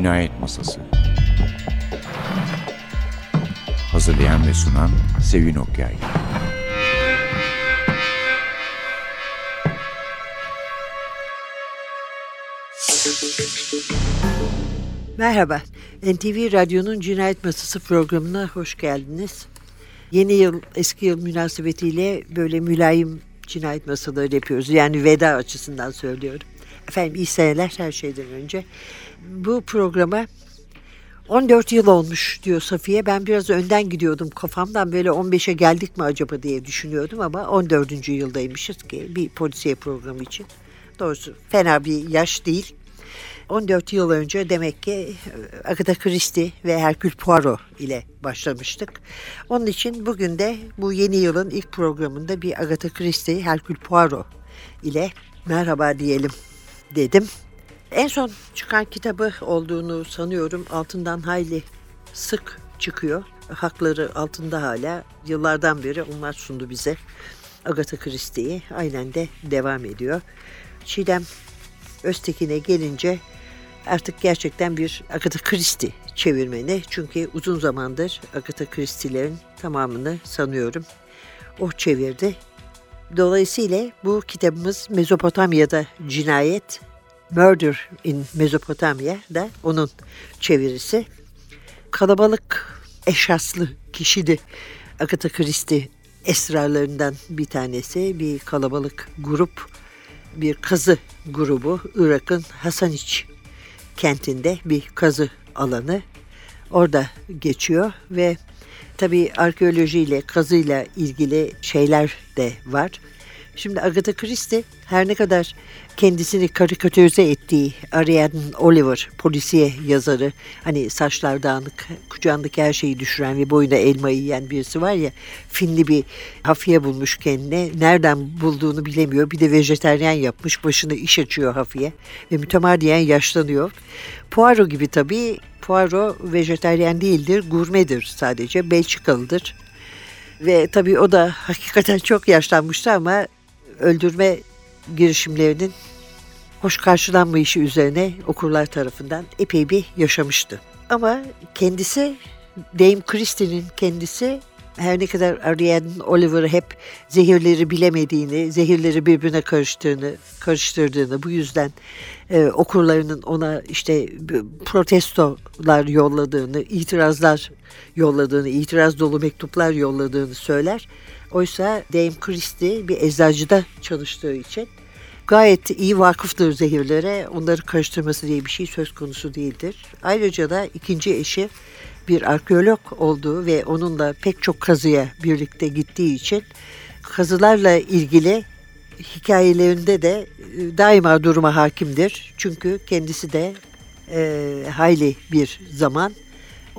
Cinayet Masası Hazırlayan ve sunan Sevin Okyay Merhaba, NTV Radyo'nun Cinayet Masası programına hoş geldiniz. Yeni yıl, eski yıl münasebetiyle böyle mülayim cinayet masaları yapıyoruz. Yani veda açısından söylüyorum. Efendim iyi seneler her şeyden önce. Bu programa 14 yıl olmuş diyor Safiye. Ben biraz önden gidiyordum kafamdan böyle 15'e geldik mi acaba diye düşünüyordum ama 14. yıldaymışız ki bir polisiye programı için. Doğrusu fena bir yaş değil. 14 yıl önce demek ki e, Agatha Christie ve Hercule Poirot ile başlamıştık. Onun için bugün de bu yeni yılın ilk programında bir Agatha Christie, Hercule Poirot ile merhaba diyelim dedim. En son çıkan kitabı olduğunu sanıyorum. Altından hayli sık çıkıyor. Hakları altında hala. Yıllardan beri onlar sundu bize. Agatha Christie'yi aynen de devam ediyor. Çiğdem Öztekin'e gelince artık gerçekten bir Agatha Christie çevirmeni. Çünkü uzun zamandır Agatha Christie'lerin tamamını sanıyorum o çevirdi. Dolayısıyla bu kitabımız Mezopotamya'da cinayet, Murder in Mezopotamya da onun çevirisi. Kalabalık eşaslı kişiydi Agatha Christie esrarlarından bir tanesi. Bir kalabalık grup, bir kazı grubu Irak'ın Hasaniç kentinde bir kazı alanı. Orada geçiyor ve tabii arkeolojiyle, kazıyla ilgili şeyler de var. Şimdi Agatha Christie her ne kadar kendisini karikatürize ettiği Ariadne Oliver polisiye yazarı hani saçlar dağınık kucağındaki her şeyi düşüren ve boyuna elma yiyen birisi var ya Finli bir hafiye bulmuş kendine. Nereden bulduğunu bilemiyor. Bir de vejeteryan yapmış başını iş açıyor hafiye ve mütemadiyen yaşlanıyor. Poirot gibi tabii. Poirot vejeteryan değildir gurmedir sadece Belçikalıdır. Ve tabii o da hakikaten çok yaşlanmıştı ama öldürme girişimlerinin hoş karşılanmayışı üzerine okurlar tarafından epey bir yaşamıştı. Ama kendisi Dame Christie'nin kendisi her ne kadar Ariadne Oliver'ı hep zehirleri bilemediğini, zehirleri birbirine karıştığını, karıştırdığını, bu yüzden e, okurlarının ona işte protestolar yolladığını, itirazlar yolladığını, itiraz dolu mektuplar yolladığını söyler. Oysa Dame Christie bir eczacıda çalıştığı için gayet iyi vakıftır zehirlere. Onları karıştırması diye bir şey söz konusu değildir. Ayrıca da ikinci eşi bir arkeolog olduğu ve onunla pek çok kazıya birlikte gittiği için kazılarla ilgili hikayelerinde de e, daima duruma hakimdir. Çünkü kendisi de e, hayli bir zaman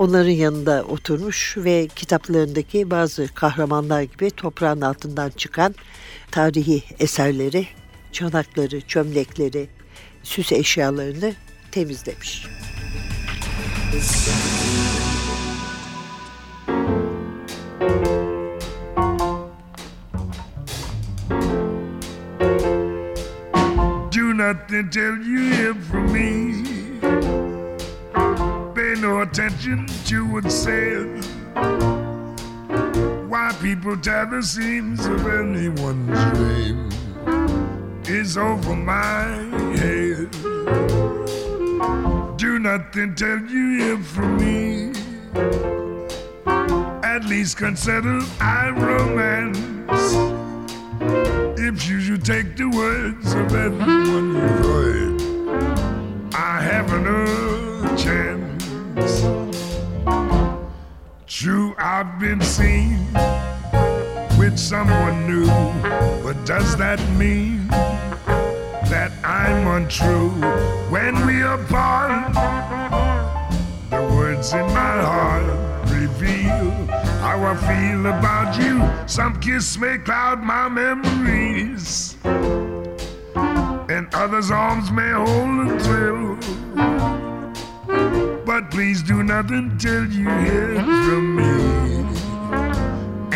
onların yanında oturmuş ve kitaplarındaki bazı kahramanlar gibi toprağın altından çıkan tarihi eserleri, çanakları, çömlekleri, süs eşyalarını temizlemiş. Do nothing till you hear from me. No attention to what's said. Why people tell the seams of anyone's dream is over my head. Do nothing till you hear from me. At least consider I romance. If you should take the words of everyone you've heard, I have another chance. True, I've been seen with someone new, but does that mean that I'm untrue when we apart? The words in my heart reveal how I feel about you. Some kiss may cloud my memories, and others' arms may hold a thrill. Please do nothing till you hear from me,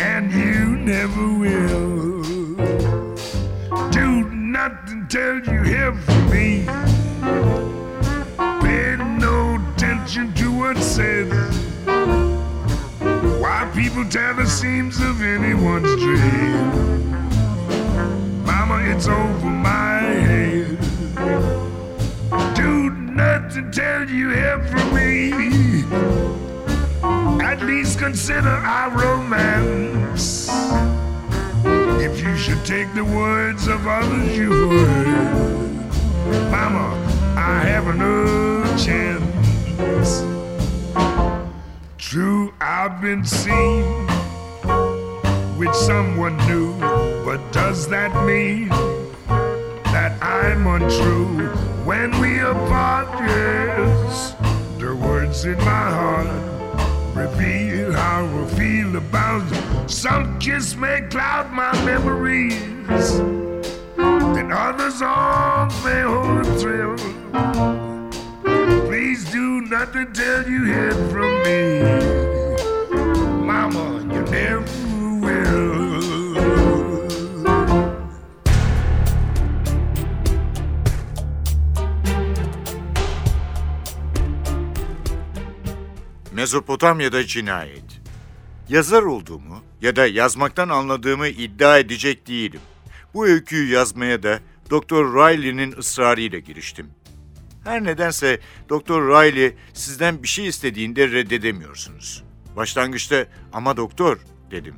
and you never will. Do nothing till you hear from me. Pay no attention to what says, why people tear the seams of anyone's dream. Mama, it's over my head. Nothing till you from me. At least consider our romance. If you should take the words of others you heard, Mama, I have no chance. True, I've been seen with someone new, but does that mean that I'm untrue when we apart? Yes, the words in my heart reveal how I feel about you. Some kiss may cloud my memories, and others on may hold a thrill. Please do nothing till you hear from me. Mama, you never Mezopotamya'da cinayet. Yazar olduğumu ya da yazmaktan anladığımı iddia edecek değilim. Bu öyküyü yazmaya da Doktor Riley'nin ısrarıyla giriştim. Her nedense Doktor Riley sizden bir şey istediğinde reddedemiyorsunuz. Başlangıçta ama doktor dedim.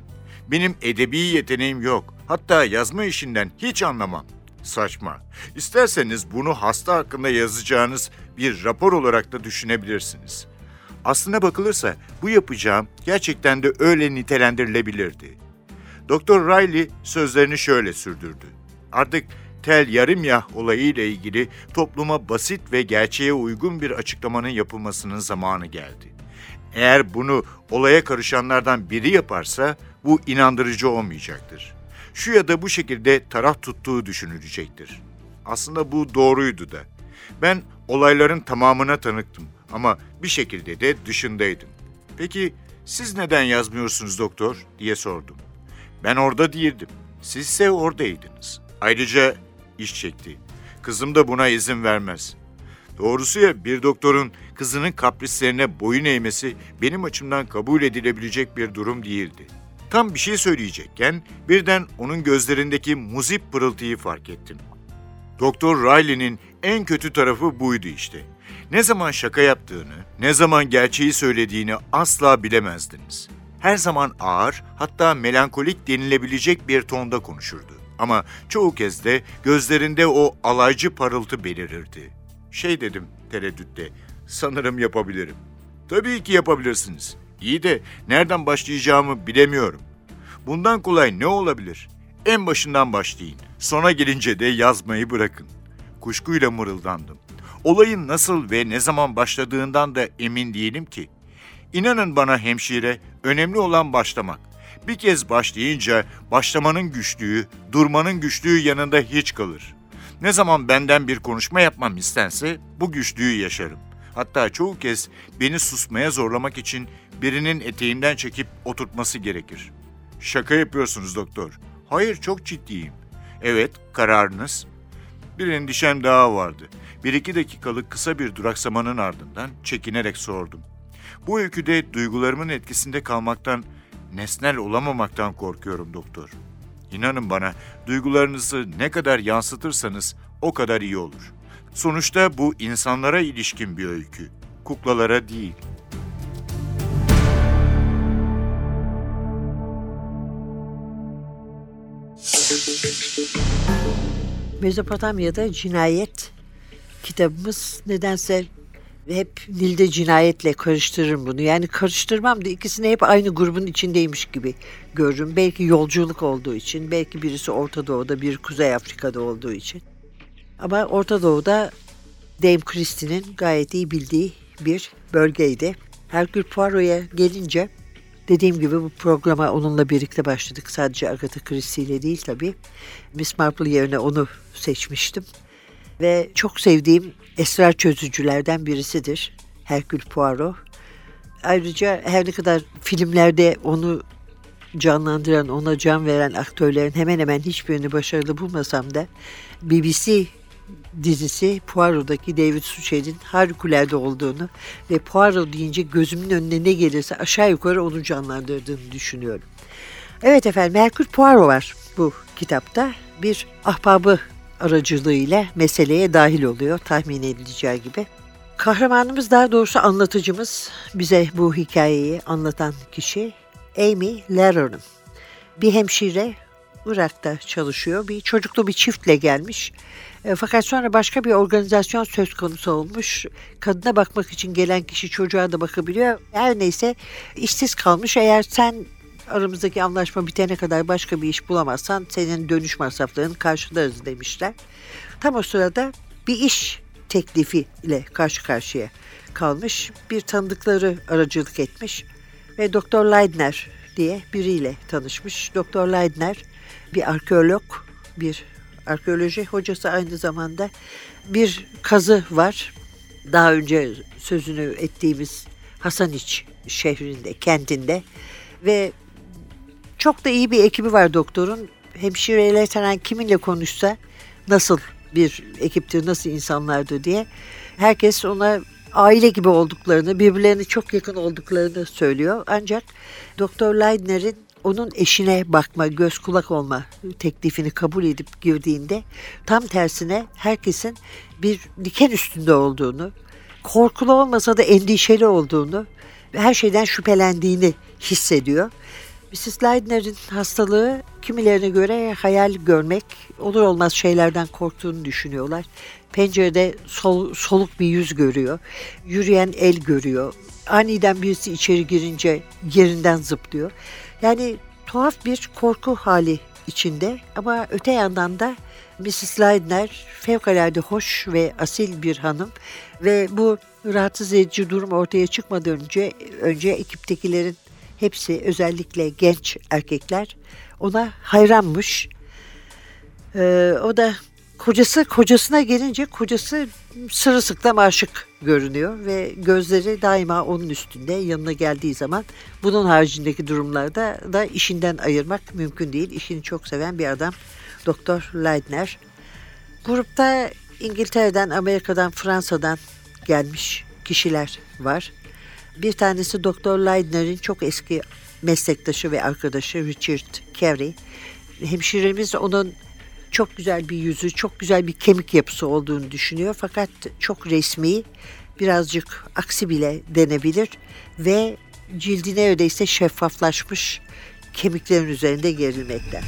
Benim edebi yeteneğim yok. Hatta yazma işinden hiç anlamam. Saçma. İsterseniz bunu hasta hakkında yazacağınız bir rapor olarak da düşünebilirsiniz. Aslına bakılırsa bu yapacağım gerçekten de öyle nitelendirilebilirdi. Doktor Riley sözlerini şöyle sürdürdü. Artık tel yarım yah olayı ile ilgili topluma basit ve gerçeğe uygun bir açıklamanın yapılmasının zamanı geldi. Eğer bunu olaya karışanlardan biri yaparsa bu inandırıcı olmayacaktır. Şu ya da bu şekilde taraf tuttuğu düşünülecektir. Aslında bu doğruydu da. Ben olayların tamamına tanıktım ama bir şekilde de dışındaydım. Peki siz neden yazmıyorsunuz doktor diye sordum. Ben orada değildim. Sizse oradaydınız. Ayrıca iş çekti. Kızım da buna izin vermez. Doğrusu ya bir doktorun kızının kaprislerine boyun eğmesi benim açımdan kabul edilebilecek bir durum değildi. Tam bir şey söyleyecekken birden onun gözlerindeki muzip pırıltıyı fark ettim. Doktor Riley'nin en kötü tarafı buydu işte. Ne zaman şaka yaptığını, ne zaman gerçeği söylediğini asla bilemezdiniz. Her zaman ağır, hatta melankolik denilebilecek bir tonda konuşurdu. Ama çoğu kez de gözlerinde o alaycı parıltı belirirdi. Şey dedim tereddütte, sanırım yapabilirim. Tabii ki yapabilirsiniz. İyi de nereden başlayacağımı bilemiyorum. Bundan kolay ne olabilir? En başından başlayın. Sona gelince de yazmayı bırakın. Kuşkuyla mırıldandım. Olayın nasıl ve ne zaman başladığından da emin değilim ki. İnanın bana hemşire, önemli olan başlamak. Bir kez başlayınca başlamanın güçlüğü, durmanın güçlüğü yanında hiç kalır. Ne zaman benden bir konuşma yapmam istense bu güçlüğü yaşarım. Hatta çoğu kez beni susmaya zorlamak için birinin eteğimden çekip oturtması gerekir. Şaka yapıyorsunuz doktor. Hayır çok ciddiyim. Evet kararınız. Bir endişem daha vardı. Bir iki dakikalık kısa bir duraksamanın ardından çekinerek sordum. Bu öyküde duygularımın etkisinde kalmaktan, nesnel olamamaktan korkuyorum doktor. İnanın bana, duygularınızı ne kadar yansıtırsanız o kadar iyi olur. Sonuçta bu insanlara ilişkin bir öykü, kuklalara değil. Mezopotamya'da cinayet kitabımız nedense hep Nil'de cinayetle karıştırırım bunu. Yani karıştırmam da ikisini hep aynı grubun içindeymiş gibi görürüm. Belki yolculuk olduğu için, belki birisi Orta Doğu'da, bir Kuzey Afrika'da olduğu için. Ama Orta Doğu'da Dame Christie'nin gayet iyi bildiği bir bölgeydi. Hercule Poirot'a gelince dediğim gibi bu programa onunla birlikte başladık. Sadece Agatha Christie ile değil tabii. Miss Marple yerine onu seçmiştim. Ve çok sevdiğim esrar çözücülerden birisidir Hercule Poirot. Ayrıca her ne kadar filmlerde onu canlandıran, ona can veren aktörlerin hemen hemen hiçbirini başarılı bulmasam da BBC dizisi Poirot'daki David Suchet'in harikulade olduğunu ve Poirot deyince gözümün önüne ne gelirse aşağı yukarı onu canlandırdığını düşünüyorum. Evet efendim Herkül Poirot var bu kitapta. Bir ahbabı aracılığıyla meseleye dahil oluyor tahmin edileceği gibi. Kahramanımız daha doğrusu anlatıcımız bize bu hikayeyi anlatan kişi Amy Lerner'ın. Bir hemşire Irak'ta çalışıyor. Bir çocuklu bir çiftle gelmiş. E, fakat sonra başka bir organizasyon söz konusu olmuş. Kadına bakmak için gelen kişi çocuğa da bakabiliyor. Her neyse işsiz kalmış. Eğer sen aramızdaki anlaşma bitene kadar başka bir iş bulamazsan senin dönüş masraflarını karşılarız demişler. Tam o sırada bir iş teklifi ile karşı karşıya kalmış. Bir tanıdıkları aracılık etmiş ve Doktor Leidner diye biriyle tanışmış. Doktor Leidner bir arkeolog, bir arkeoloji hocası aynı zamanda bir kazı var. Daha önce sözünü ettiğimiz Hasaniç şehrinde, kentinde ve çok da iyi bir ekibi var doktorun. Hemşireyle falan kiminle konuşsa nasıl bir ekiptir, nasıl insanlardı diye herkes ona aile gibi olduklarını, birbirlerine çok yakın olduklarını söylüyor. Ancak Doktor Leidner'in onun eşine bakma, göz kulak olma teklifini kabul edip girdiğinde tam tersine herkesin bir diken üstünde olduğunu, korkulu olmasa da endişeli olduğunu her şeyden şüphelendiğini hissediyor. Mrs. Leidner'in hastalığı kimilerine göre hayal görmek, olur olmaz şeylerden korktuğunu düşünüyorlar. Pencerede sol, soluk bir yüz görüyor, yürüyen el görüyor. Aniden birisi içeri girince yerinden zıplıyor. Yani tuhaf bir korku hali içinde ama öte yandan da Mrs. Leidner fevkalade hoş ve asil bir hanım ve bu rahatsız edici durum ortaya çıkmadan önce önce ekiptekilerin hepsi özellikle genç erkekler ona hayranmış. Ee, o da kocası kocasına gelince kocası sırılsıklam aşık görünüyor ve gözleri daima onun üstünde yanına geldiği zaman bunun haricindeki durumlarda da işinden ayırmak mümkün değil. İşini çok seven bir adam Doktor Leidner. Grupta İngiltere'den, Amerika'dan, Fransa'dan gelmiş kişiler var. Bir tanesi Doktor Leidner'in çok eski meslektaşı ve arkadaşı Richard Carey. Hemşiremiz onun çok güzel bir yüzü, çok güzel bir kemik yapısı olduğunu düşünüyor. Fakat çok resmi, birazcık aksi bile denebilir ve cildi neredeyse şeffaflaşmış kemiklerin üzerinde gerilmekte.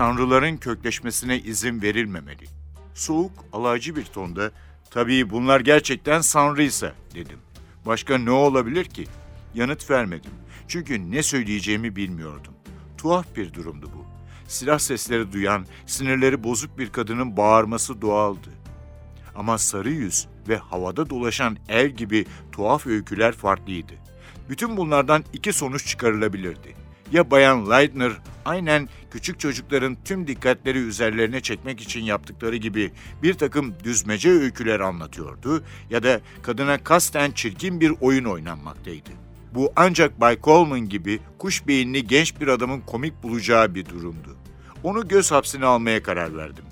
Sanrıların kökleşmesine izin verilmemeli. Soğuk, alaycı bir tonda, tabii bunlar gerçekten sanrıysa dedim. Başka ne olabilir ki? Yanıt vermedim. Çünkü ne söyleyeceğimi bilmiyordum. Tuhaf bir durumdu bu. Silah sesleri duyan, sinirleri bozuk bir kadının bağırması doğaldı. Ama sarı yüz ve havada dolaşan el gibi tuhaf öyküler farklıydı. Bütün bunlardan iki sonuç çıkarılabilirdi. Ya Bayan Leitner aynen küçük çocukların tüm dikkatleri üzerlerine çekmek için yaptıkları gibi bir takım düzmece öyküler anlatıyordu ya da kadına kasten çirkin bir oyun oynanmaktaydı. Bu ancak Bay Coleman gibi kuş beyinli genç bir adamın komik bulacağı bir durumdu. Onu göz hapsine almaya karar verdim.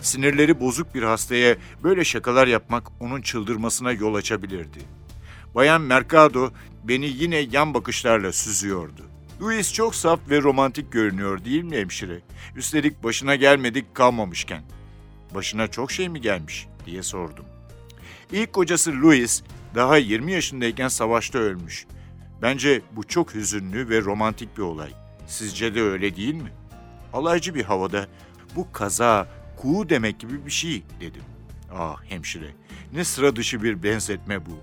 Sinirleri bozuk bir hastaya böyle şakalar yapmak onun çıldırmasına yol açabilirdi. Bayan Mercado beni yine yan bakışlarla süzüyordu. Louis çok saf ve romantik görünüyor değil mi hemşire? Üstelik başına gelmedik kalmamışken. Başına çok şey mi gelmiş diye sordum. İlk kocası Louis daha 20 yaşındayken savaşta ölmüş. Bence bu çok hüzünlü ve romantik bir olay. Sizce de öyle değil mi? Alaycı bir havada bu kaza, kuğu demek gibi bir şey dedim. Ah hemşire, ne sıra dışı bir benzetme bu.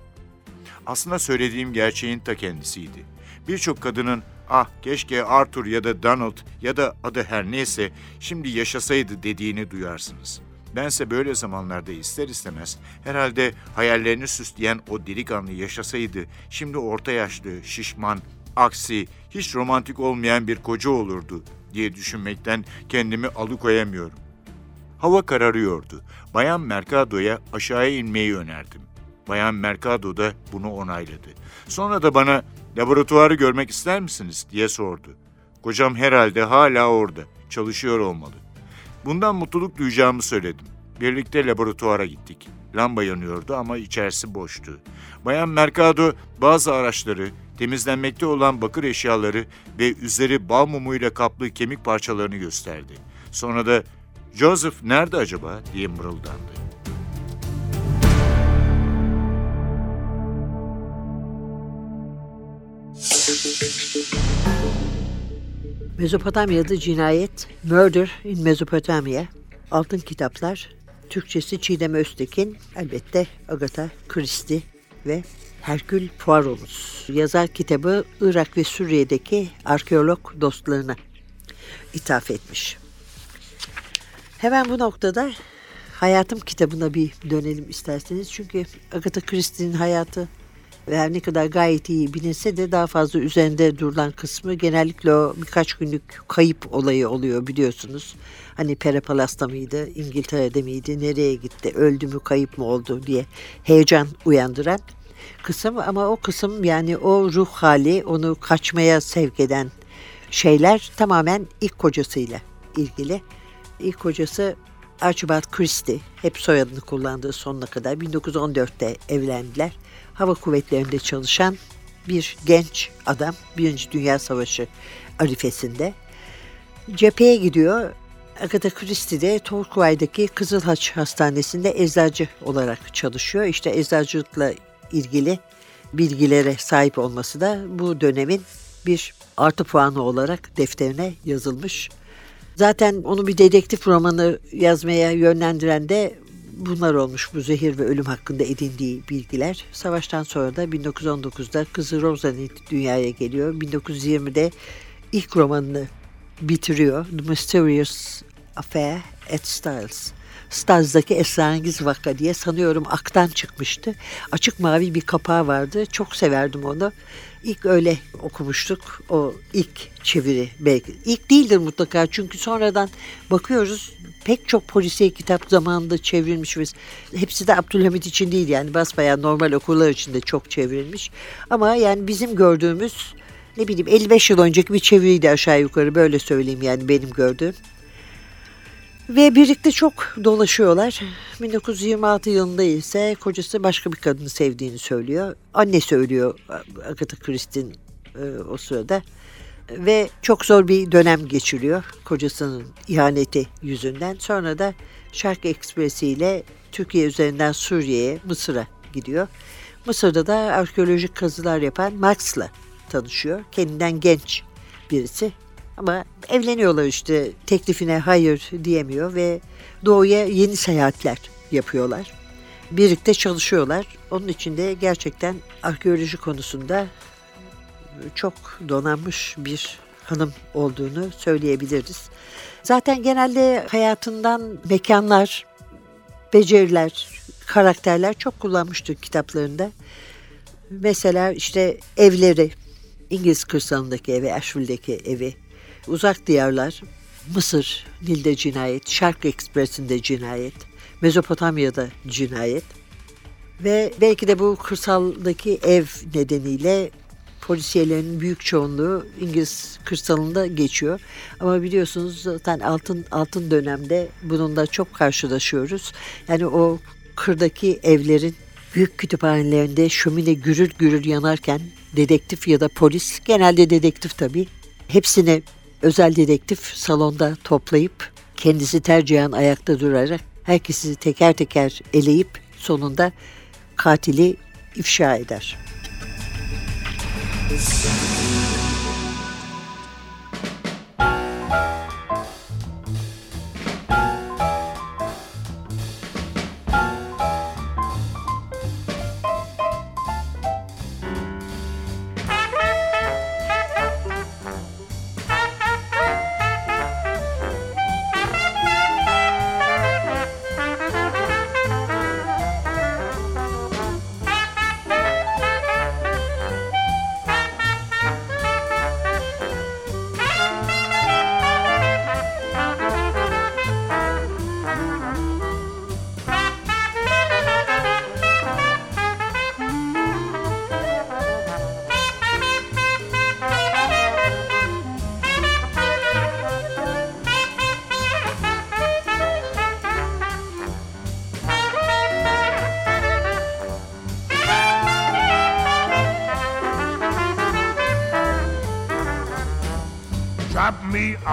Aslında söylediğim gerçeğin ta kendisiydi. Birçok kadının ah keşke Arthur ya da Donald ya da adı her neyse şimdi yaşasaydı dediğini duyarsınız. Bense böyle zamanlarda ister istemez herhalde hayallerini süsleyen o delikanlı yaşasaydı şimdi orta yaşlı, şişman, aksi, hiç romantik olmayan bir koca olurdu diye düşünmekten kendimi alıkoyamıyorum. Hava kararıyordu. Bayan Mercado'ya aşağıya inmeyi önerdim. Bayan Mercado da bunu onayladı. Sonra da bana laboratuvarı görmek ister misiniz diye sordu. Kocam herhalde hala orada, çalışıyor olmalı. Bundan mutluluk duyacağımı söyledim. Birlikte laboratuvara gittik. Lamba yanıyordu ama içerisi boştu. Bayan Mercado bazı araçları, temizlenmekte olan bakır eşyaları ve üzeri bal mumuyla kaplı kemik parçalarını gösterdi. Sonra da Joseph nerede acaba diye mırıldandı. Mezopotamya'da cinayet, Murder in Mesopotamia, Altın Kitaplar, Türkçesi Çiğdem Öztekin, elbette Agatha Christie ve Herkül Poirot'umuz. Yazar kitabı Irak ve Suriye'deki arkeolog dostlarına ithaf etmiş. Hemen bu noktada Hayatım kitabına bir dönelim isterseniz. Çünkü Agatha Christie'nin hayatı her ne kadar gayet iyi bilinse de daha fazla üzerinde durulan kısmı genellikle o birkaç günlük kayıp olayı oluyor biliyorsunuz. Hani Perapalas'ta mıydı, İngiltere'de miydi, nereye gitti, öldü mü, kayıp mı oldu diye heyecan uyandıran kısım. Ama o kısım yani o ruh hali onu kaçmaya sevk eden şeyler tamamen ilk kocasıyla ilgili. İlk kocası Archibald Christie hep soyadını kullandığı sonuna kadar 1914'te evlendiler. Hava kuvvetlerinde çalışan bir genç adam Birinci Dünya Savaşı arifesinde. Cepheye gidiyor. Agatha Christie de Torquay'daki Kızıl Haç Hastanesi'nde eczacı olarak çalışıyor. İşte eczacılıkla ilgili bilgilere sahip olması da bu dönemin bir artı puanı olarak defterine yazılmış. Zaten onu bir dedektif romanı yazmaya yönlendiren de bunlar olmuş bu zehir ve ölüm hakkında edindiği bilgiler. Savaştan sonra da 1919'da kızı Rosalind dünyaya geliyor. 1920'de ilk romanını bitiriyor. The Mysterious Affair at Styles. Staz'daki esrarengiz vaka diye sanıyorum aktan çıkmıştı. Açık mavi bir kapağı vardı. Çok severdim onu. İlk öyle okumuştuk. O ilk çeviri belki. İlk değildir mutlaka çünkü sonradan bakıyoruz pek çok polisiye kitap zamanında çevrilmiş ve hepsi de Abdülhamit için değil yani basbayağı normal okurlar için de çok çevrilmiş. Ama yani bizim gördüğümüz ne bileyim 55 yıl önceki bir çeviriydi aşağı yukarı böyle söyleyeyim yani benim gördüğüm. Ve birlikte çok dolaşıyorlar. 1926 yılında ise kocası başka bir kadını sevdiğini söylüyor. Anne söylüyor Agatha Christie'nin e, o sırada. Ve çok zor bir dönem geçiriyor kocasının ihaneti yüzünden. Sonra da Şark Ekspresi ile Türkiye üzerinden Suriye'ye, Mısır'a gidiyor. Mısır'da da arkeolojik kazılar yapan Max'la tanışıyor. Kendinden genç birisi Ama evleniyorlar işte teklifine hayır diyemiyor ve doğuya yeni seyahatler yapıyorlar. Birlikte çalışıyorlar. Onun için de gerçekten arkeoloji konusunda çok donanmış bir hanım olduğunu söyleyebiliriz. Zaten genelde hayatından mekanlar, beceriler, karakterler çok kullanmıştır kitaplarında. Mesela işte evleri, İngiliz kırsalındaki evi, Asheville'deki evi, uzak diyarlar, Mısır, Nil'de cinayet, Şark Ekspresi'nde cinayet, Mezopotamya'da cinayet ve belki de bu kırsaldaki ev nedeniyle polisiyelerin büyük çoğunluğu İngiliz kırsalında geçiyor. Ama biliyorsunuz zaten altın altın dönemde bununla çok karşılaşıyoruz. Yani o kırdaki evlerin büyük kütüphanelerinde şömine gürül gürül yanarken dedektif ya da polis, genelde dedektif tabii, hepsini özel dedektif salonda toplayıp kendisi tercihen ayakta durarak herkesi teker teker eleyip sonunda katili ifşa eder.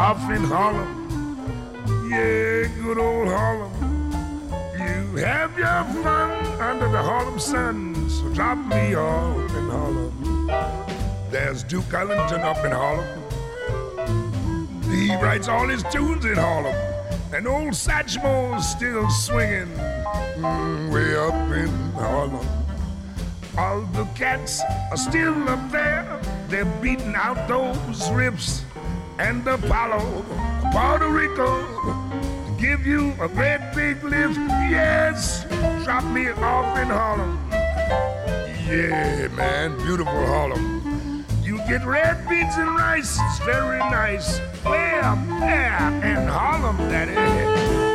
Off in Harlem. Yeah, good old Harlem. You have your fun under the Harlem sun. So drop me off in Harlem. There's Duke Ellington up in Harlem. He writes all his tunes in Harlem. And old Satchmo's still swinging mm, way up in Harlem. All the cats are still up there. They're beating out those riffs and Apollo, Puerto Rico, give you a great big lift. Yes, drop me off in Harlem. Yeah, man, beautiful Harlem. You get red beans and rice, it's very nice. Up there in Harlem, that is.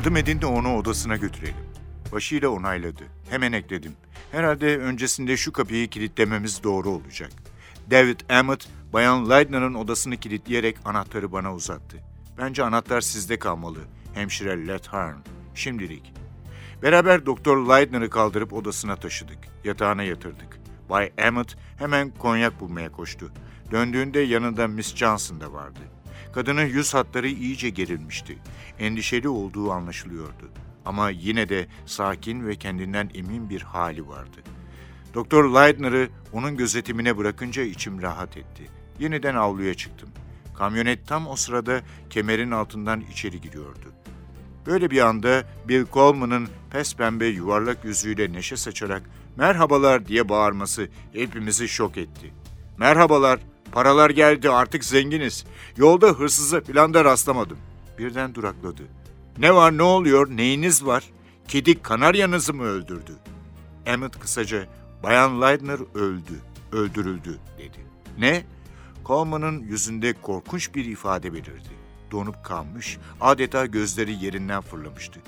Yardım edin de onu odasına götürelim. Başıyla onayladı. Hemen ekledim. Herhalde öncesinde şu kapıyı kilitlememiz doğru olacak. David Emmett, Bayan Leitner'ın odasını kilitleyerek anahtarı bana uzattı. Bence anahtar sizde kalmalı. Hemşire Letharn. Şimdilik. Beraber Doktor Leitner'ı kaldırıp odasına taşıdık. Yatağına yatırdık. Bay Emmett hemen konyak bulmaya koştu. Döndüğünde yanında Miss Johnson da vardı. Kadının yüz hatları iyice gerilmişti. Endişeli olduğu anlaşılıyordu. Ama yine de sakin ve kendinden emin bir hali vardı. Doktor Leitner'ı onun gözetimine bırakınca içim rahat etti. Yeniden avluya çıktım. Kamyonet tam o sırada kemerin altından içeri giriyordu. Böyle bir anda Bill Coleman'ın pes pembe yuvarlak yüzüyle neşe saçarak merhabalar diye bağırması hepimizi şok etti. Merhabalar, paralar geldi artık zenginiz. Yolda hırsıza filan da rastlamadım. Birden durakladı. Ne var ne oluyor neyiniz var? Kedi kanaryanızı mı öldürdü? Emmett kısaca Bayan Leitner öldü, öldürüldü dedi. Ne? Coleman'ın yüzünde korkunç bir ifade belirdi. Donup kalmış, adeta gözleri yerinden fırlamıştı.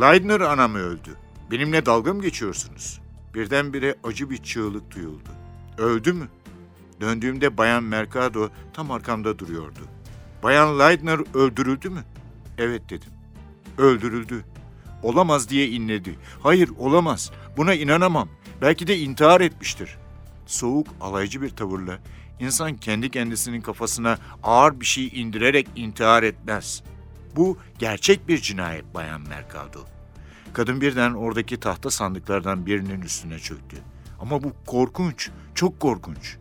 Leitner anamı öldü. Benimle dalga mı geçiyorsunuz? Birdenbire acı bir çığlık duyuldu. Öldü mü? Döndüğümde Bayan Mercado tam arkamda duruyordu. Bayan Leitner öldürüldü mü? Evet dedim. Öldürüldü. Olamaz diye inledi. Hayır olamaz. Buna inanamam. Belki de intihar etmiştir. Soğuk, alaycı bir tavırla insan kendi kendisinin kafasına ağır bir şey indirerek intihar etmez. Bu gerçek bir cinayet Bayan Mercado. Kadın birden oradaki tahta sandıklardan birinin üstüne çöktü. Ama bu korkunç, çok korkunç.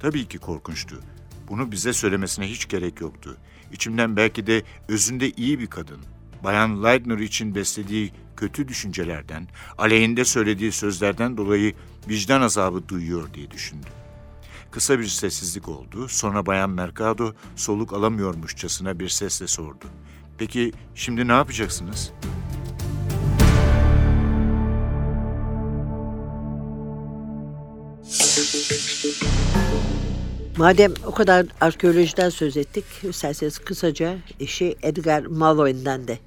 Tabii ki korkunçtu. Bunu bize söylemesine hiç gerek yoktu. İçimden belki de özünde iyi bir kadın. Bayan Leitner için beslediği kötü düşüncelerden, aleyhinde söylediği sözlerden dolayı vicdan azabı duyuyor diye düşündüm. Kısa bir sessizlik oldu. Sonra Bayan Mercado soluk alamıyormuşçasına bir sesle sordu. Peki şimdi ne yapacaksınız? Madem o kadar arkeolojiden söz ettik, isterseniz kısaca eşi Edgar Malloy'den de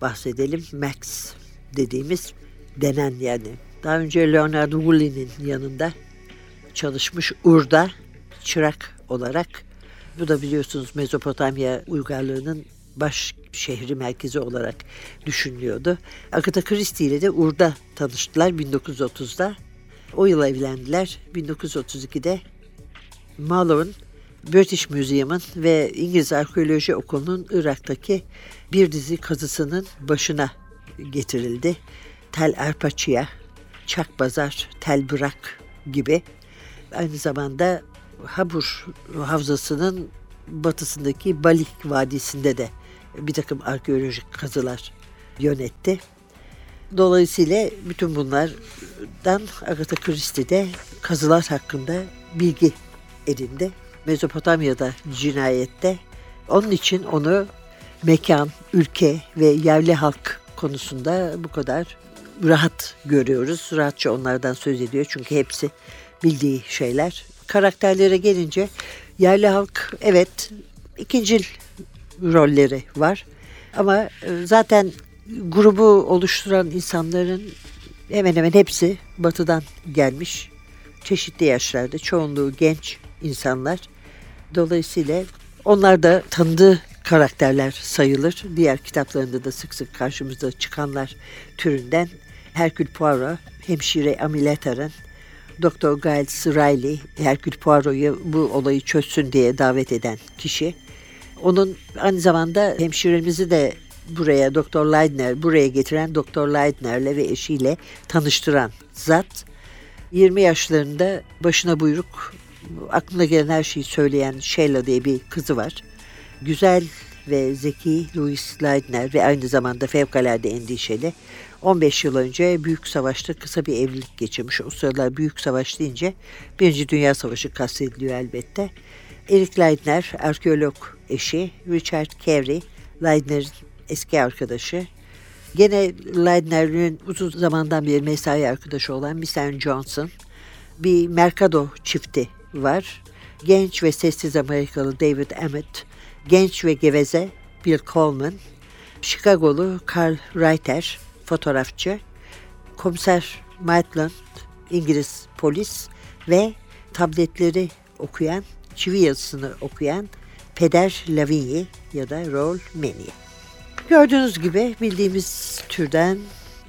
bahsedelim. Max dediğimiz denen yani. Daha önce Leonard Woolley'nin yanında çalışmış Ur'da çırak olarak. Bu da biliyorsunuz Mezopotamya uygarlığının baş şehri merkezi olarak düşünülüyordu. Agatha Christie ile de Ur'da tanıştılar 1930'da. O yıl evlendiler. 1932'de Marlowe'un British Museum'un ve İngiliz Arkeoloji Okulu'nun Irak'taki bir dizi kazısının başına getirildi. Tel Arpaçia, Çak Bazar, Tel Bırak gibi. Aynı zamanda Habur Havzası'nın batısındaki Balik Vadisi'nde de bir takım arkeolojik kazılar yönetti. Dolayısıyla bütün bunlardan Agatha Christie'de kazılar hakkında bilgi edindi. Mezopotamya'da cinayette. Onun için onu mekan, ülke ve yerli halk konusunda bu kadar rahat görüyoruz. Rahatça onlardan söz ediyor çünkü hepsi bildiği şeyler. Karakterlere gelince yerli halk evet ikincil rolleri var. Ama e, zaten grubu oluşturan insanların hemen hemen hepsi batıdan gelmiş. Çeşitli yaşlarda çoğunluğu genç insanlar. Dolayısıyla onlar da tanıdığı karakterler sayılır. Diğer kitaplarında da sık sık karşımıza çıkanlar türünden Hercule Poirot, hemşire Amiletar'ın Doktor Giles Riley, Hercule Poirot'u bu olayı çözsün diye davet eden kişi. Onun aynı zamanda hemşiremizi de buraya Doktor Leidner, buraya getiren Doktor Leidner'le ve eşiyle tanıştıran zat. 20 yaşlarında başına buyruk, aklına gelen her şeyi söyleyen Sheila diye bir kızı var. Güzel ve zeki Louis Leidner ve aynı zamanda fevkalade endişeli. 15 yıl önce Büyük Savaş'ta kısa bir evlilik geçirmiş. O sıralar Büyük Savaş deyince Birinci Dünya Savaşı kastediliyor elbette. Eric Leidner, arkeolog eşi, Richard Carey, Leidner'in eski arkadaşı. Gene Leidner'in uzun zamandan beri mesai arkadaşı olan Miss Johnson. Bir Mercado çifti var. Genç ve sessiz Amerikalı David Emmett, genç ve geveze Bill Coleman Chicago'lu Carl Reiter, fotoğrafçı, komiser Maitland, İngiliz polis ve tabletleri okuyan, çivi yazısını okuyan Peder Lavigny ya da Roll Meni. Gördüğünüz gibi bildiğimiz türden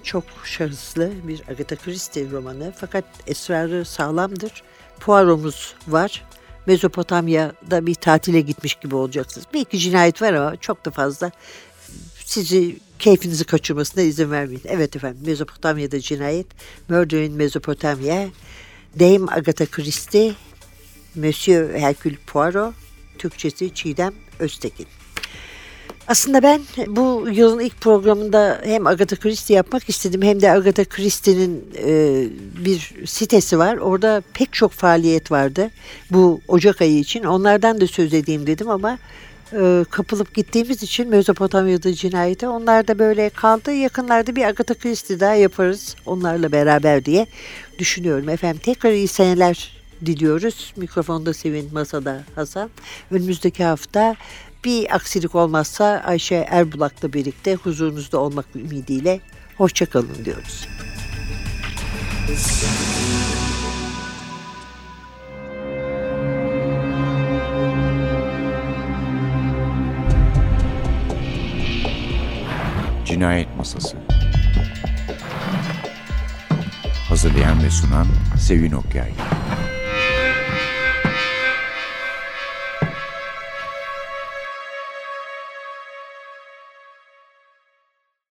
çok şahıslı bir Agatha Christie romanı fakat esrarı sağlamdır. Poirot'umuz var. Mezopotamya'da bir tatile gitmiş gibi olacaksınız. Bir iki cinayet var ama çok da fazla sizi keyfinizi kaçırmasına izin vermeyin. Evet efendim Mezopotamya'da cinayet. Murder in Mezopotamya. Dame Agatha Christie. Monsieur Hercule Poirot. Türkçesi Çiğdem Öztekin. Aslında ben bu yılın ilk programında hem Agatha Christie yapmak istedim hem de Agatha Christie'nin e, bir sitesi var. Orada pek çok faaliyet vardı bu Ocak ayı için. Onlardan da söz edeyim dedim ama e, kapılıp gittiğimiz için Mezopotamya'da cinayete onlar da böyle kaldı. Yakınlarda bir Agatha Christie daha yaparız onlarla beraber diye düşünüyorum. Efendim tekrar iyi seneler diliyoruz. Mikrofonda Sevin, masada Hasan. Önümüzdeki hafta bir aksilik olmazsa Ayşe Erbulak'la birlikte huzurunuzda olmak ümidiyle hoşçakalın diyoruz. Cinayet Masası Hazırlayan ve sunan Sevin Okyay